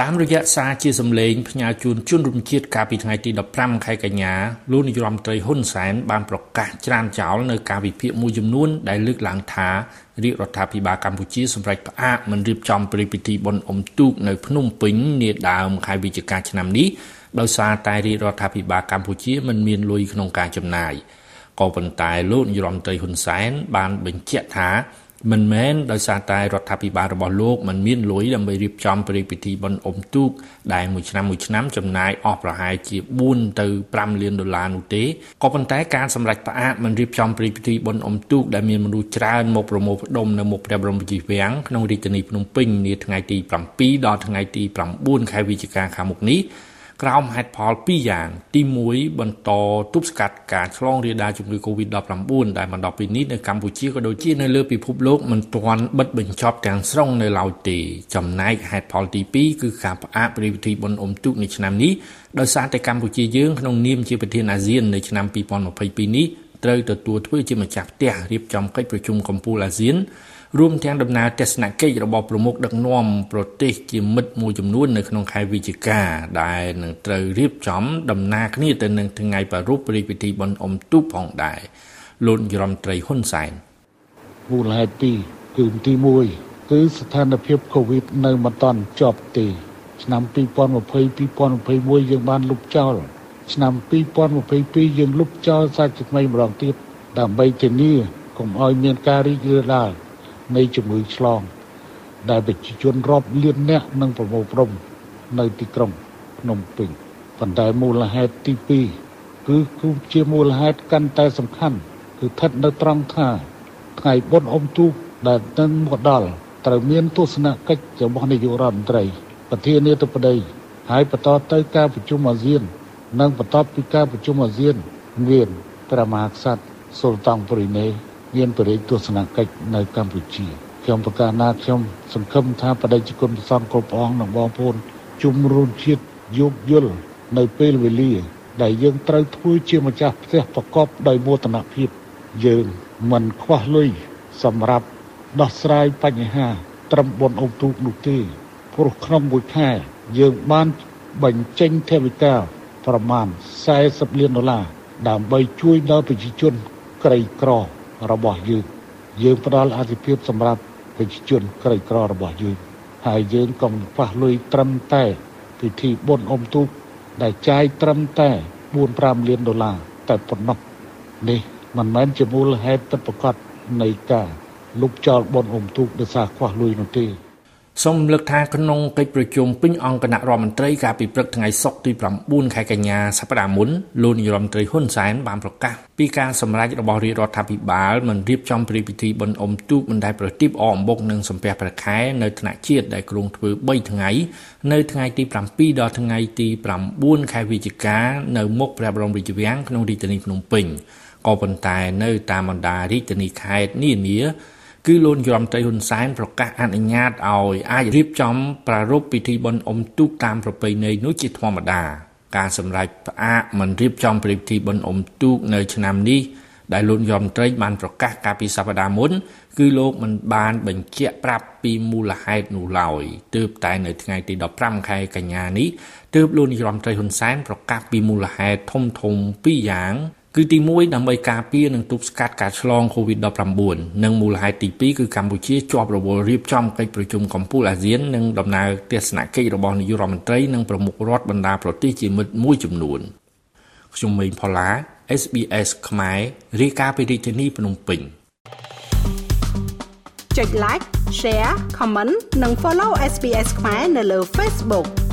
តាមរយៈសារជាសម្លេងផ្ញើជូនជនរួមជាតិកាលពីថ្ងៃទី15ខែកញ្ញាលោកនាយរដ្ឋមន្ត្រីហ៊ុនសែនបានប្រកាសច្រានចោលនៅការវិភាគមួយចំនួនដែលលើកឡើងថារាជរដ្ឋាភិបាលកម្ពុជាសម្រេចផ្អាកមិនរៀបចំព្រឹត្តិពិធីបុណ្យអុំទូកនៅភ្នំពេញនាដើមខែវិច្ឆិកាឆ្នាំនេះដោយសារតែរាជរដ្ឋាភិបាលកម្ពុជាមិនមានលុយក្នុងការចំណាយក៏ប៉ុន្តែលោកនាយរដ្ឋមន្ត្រីហ៊ុនសែនបានបញ្ជាក់ថា មិនមែនដោយសារតែរដ្ឋាភិបាលរបស់លោកមិនមានលុយដើម្បីរៀបចំព្រឹត្តិពិធីបុណ្យអុំទូកដែលមួយឆ្នាំមួយឆ្នាំចំណាយអស់ប្រហែលជា4ទៅ5លានដុល្លារនោះទេក៏ប៉ុន្តែការសម្រេចផ្អាកមិនរៀបចំព្រឹត្តិពិធីបុណ្យអុំទូកដែលមានមនុស្សច្រើនមកប្រមូលផ្ដុំនៅមុខព្រះបរមរាជវាំងក្នុងរាជធានីភ្នំពេញនាថ្ងៃទី7ដល់ថ្ងៃទី9ខែវិច្ឆិកាខាងមុខនេះ ក្រោមហេតុផល2យ៉ាង ទី1បន្តទប់ស្កាត់ការឆ្លងរាលដាលជំងឺ Covid-19 ដែលមកដល់ពេលនេះនៅកម្ពុជាក៏ដូចជានៅលើពិភពលោកមិនទាន់បិទបញ្ចប់ទាំងស្រុងនៅឡើយទេចំណែកហេតុផលទី2គឺការផ្អាកពិធីបុណ្យអុំទូកនៅឆ្នាំនេះដោយសារតែកម្ពុជាយើងក្នុងនាមជាប្រធានអាស៊ាននៅឆ្នាំ2022នេះ ត្រូវទទួលធ្វើជាម្ចាស់ផ្ទះរៀបចំកិច្ចប្រជុំកំពូលអាស៊ានរួមទាំងដំណើរទស្សនកិច្ចរបស់ប្រមុខដឹកនាំប្រទេសជាមិត្តមួយចំនួននៅក្នុងខែវិច្ឆិកាដែលនឹងត្រូវរៀបចំដំណើរគ្នាទៅនឹងថ្ងៃប្រារព្ធព្រះពិធីបុណ្យអុំទូកផងដែរលោករដ្ឋមន្ត្រីហ៊ុនសែនមូលហេតុទីគឺទី1គឺស្ថានភាពកូវីដនៅមិនទាន់ចប់ទេឆ្នាំ2020 2021យើងបានលុបចោល ឆ្នាំ2022យើងលុបចោលសាច់ថ្មីម្ដងទៀតដើម្បីធានាកុំឲ្យមានការរីករាលដាលនៃជំងឺឆ្លង ដែលប្រជាជនរាប់លាននាក់នឹងប្រមូលផ្ដុំនៅទីក្រុងភ្នំពេញប៉ុន្តែមូលហេតុទី2គឺគឺជាមូលហេតុកាន់តែសំខាន់គឺស្ថិតនៅត្រង់ថាថ្ងៃបុណ្យអុំទូកដែលនឹងមកដល់ត្រូវមានទស្សនកិច្ចរបស់នាយករដ្ឋមន្ត្រី ប្រធានាធិបតីហើយបន្តទៅការប្រជុំអាស៊ាន និងបន្តពីការប្រជុំអាស៊ានមានព្រះមហាក្សត្រសូលតង់ព្រីណេមានបរិយាទស្សនកិច្ចនៅកម្ពុជាខ្ញុំប្រកាសណាខ្ញុំសង្ឃឹមថាបដិជគុណប្រសងគ្រប់អង្គនិងបងប្អូនជំរុញជាតិយោគយល់នៅពេលវេលា ដែលយើងត្រូវធ្វើជាម្ចាស់ផ្ទះប្រកបដោយមោទនភាពយើងមិនខ្វះលុយសម្រាប់ដោះស្រាយបញ្ហា ត្រឹមបនអុំទូកនោះទេព្រោះក្នុងមួយខែយើងបានបញ្ចេញថវិកា ប្រមាណ40លានដុល្លារដើម្បីជួយដល់ប្រជាជនក្រីក្ររបស់យើងយើងផ្ដល់អាទិភាពសម្រាប់ប្រជាជនក្រីក្ររបស់យើងហើយយើងកុំខ្វះលុយត្រឹមតែពិធីបុណ្យអុំទូកដែលចាយត្រឹមតែ4-5លានដុល្លារតែប៉ុណ្ណោះនេះមិនមែនជាមូលហេតុពិតប្រាកដនៃការលុបចោលបុណ្យអុំទូកដោយសារខ្វះលុយនោះទេ សូមលើកថាក្នុងកិច្ចប្រជុំពេញអង្គគណៈរដ្ឋមន្ត្រីកាលពីព្រឹកថ្ងៃសុក្រទី9ខែកញ្ញាសប្តាហ៍មុនលោកនាយរដ្ឋមន្ត្រីហ៊ុនសែនបានប្រកាសពីការសម្រេចរបស់រាជរដ្ឋាភិបាលមិនរៀបចំព្រឹត្តិពិធីបុណ្យអុំទូកមិនដែលប្រទីបអអំបុកនិងសំពះព្រះខែនៅថ្នាក់ជាតិដែលគ្រោងធ្វើ3ថ្ងៃនៅថ្ងៃទី7ដល់ថ្ងៃទី9ខែវិច្ឆិកានៅមុខព្រះបរមរាជវាំងក្នុងរាជធានីភ្នំពេញក៏ប៉ុន្តែនៅតាមបណ្ដារាជធានីខេត្តនានា គឺលោកយមត្រីហ៊ុនសែនប្រកាសអនុញ្ញាតឲ្យអាចរៀបចំប្រារព្ធពិធីបុណ្យអុំទូកតាមប្រពៃណីនោះជាធម្មតា ការសម្រេចផ្អាកមិនរៀបចំពិធីបុណ្យអុំទូកនៅឆ្នាំនេះដែលលោកយមត្រីបានប្រកាសកាលពីសប្តាហ៍មុនគឺលោកមិនបានបញ្ជាក់ប្រាប់ពីមូលហេតុនោះឡើយទើបតែនៅថ្ងៃទី15ខែកញ្ញានេះទើបលោកនាយរដ្ឋមន្ត្រីហ៊ុនសែនប្រកាសពីមូលហេតុធំធំពីរយ៉ាង គឺទី1ដើម្បីការពារនិងទប់ស្កាត់ការឆ្លង COVID-19 និងមូលហេតុទី2គឺកម្ពុជាជាប់រវល់រៀបចំកិច្ចប្រជុំកំពូលអាស៊ាននិងដំណើរទស្សនកិច្ចរបស់នាយករដ្ឋមន្ត្រីនិងប្រមុខរដ្ឋបណ្ដាប្រទេសជាមិត្តមួយចំនួនខ្ញុំមេងផល្លា SBS ខ្មែររាយការណ៍ពីរាជធានីភ្នំពេញចុច like share comment និង follow SBS ខ្មែរនៅលើ Facebook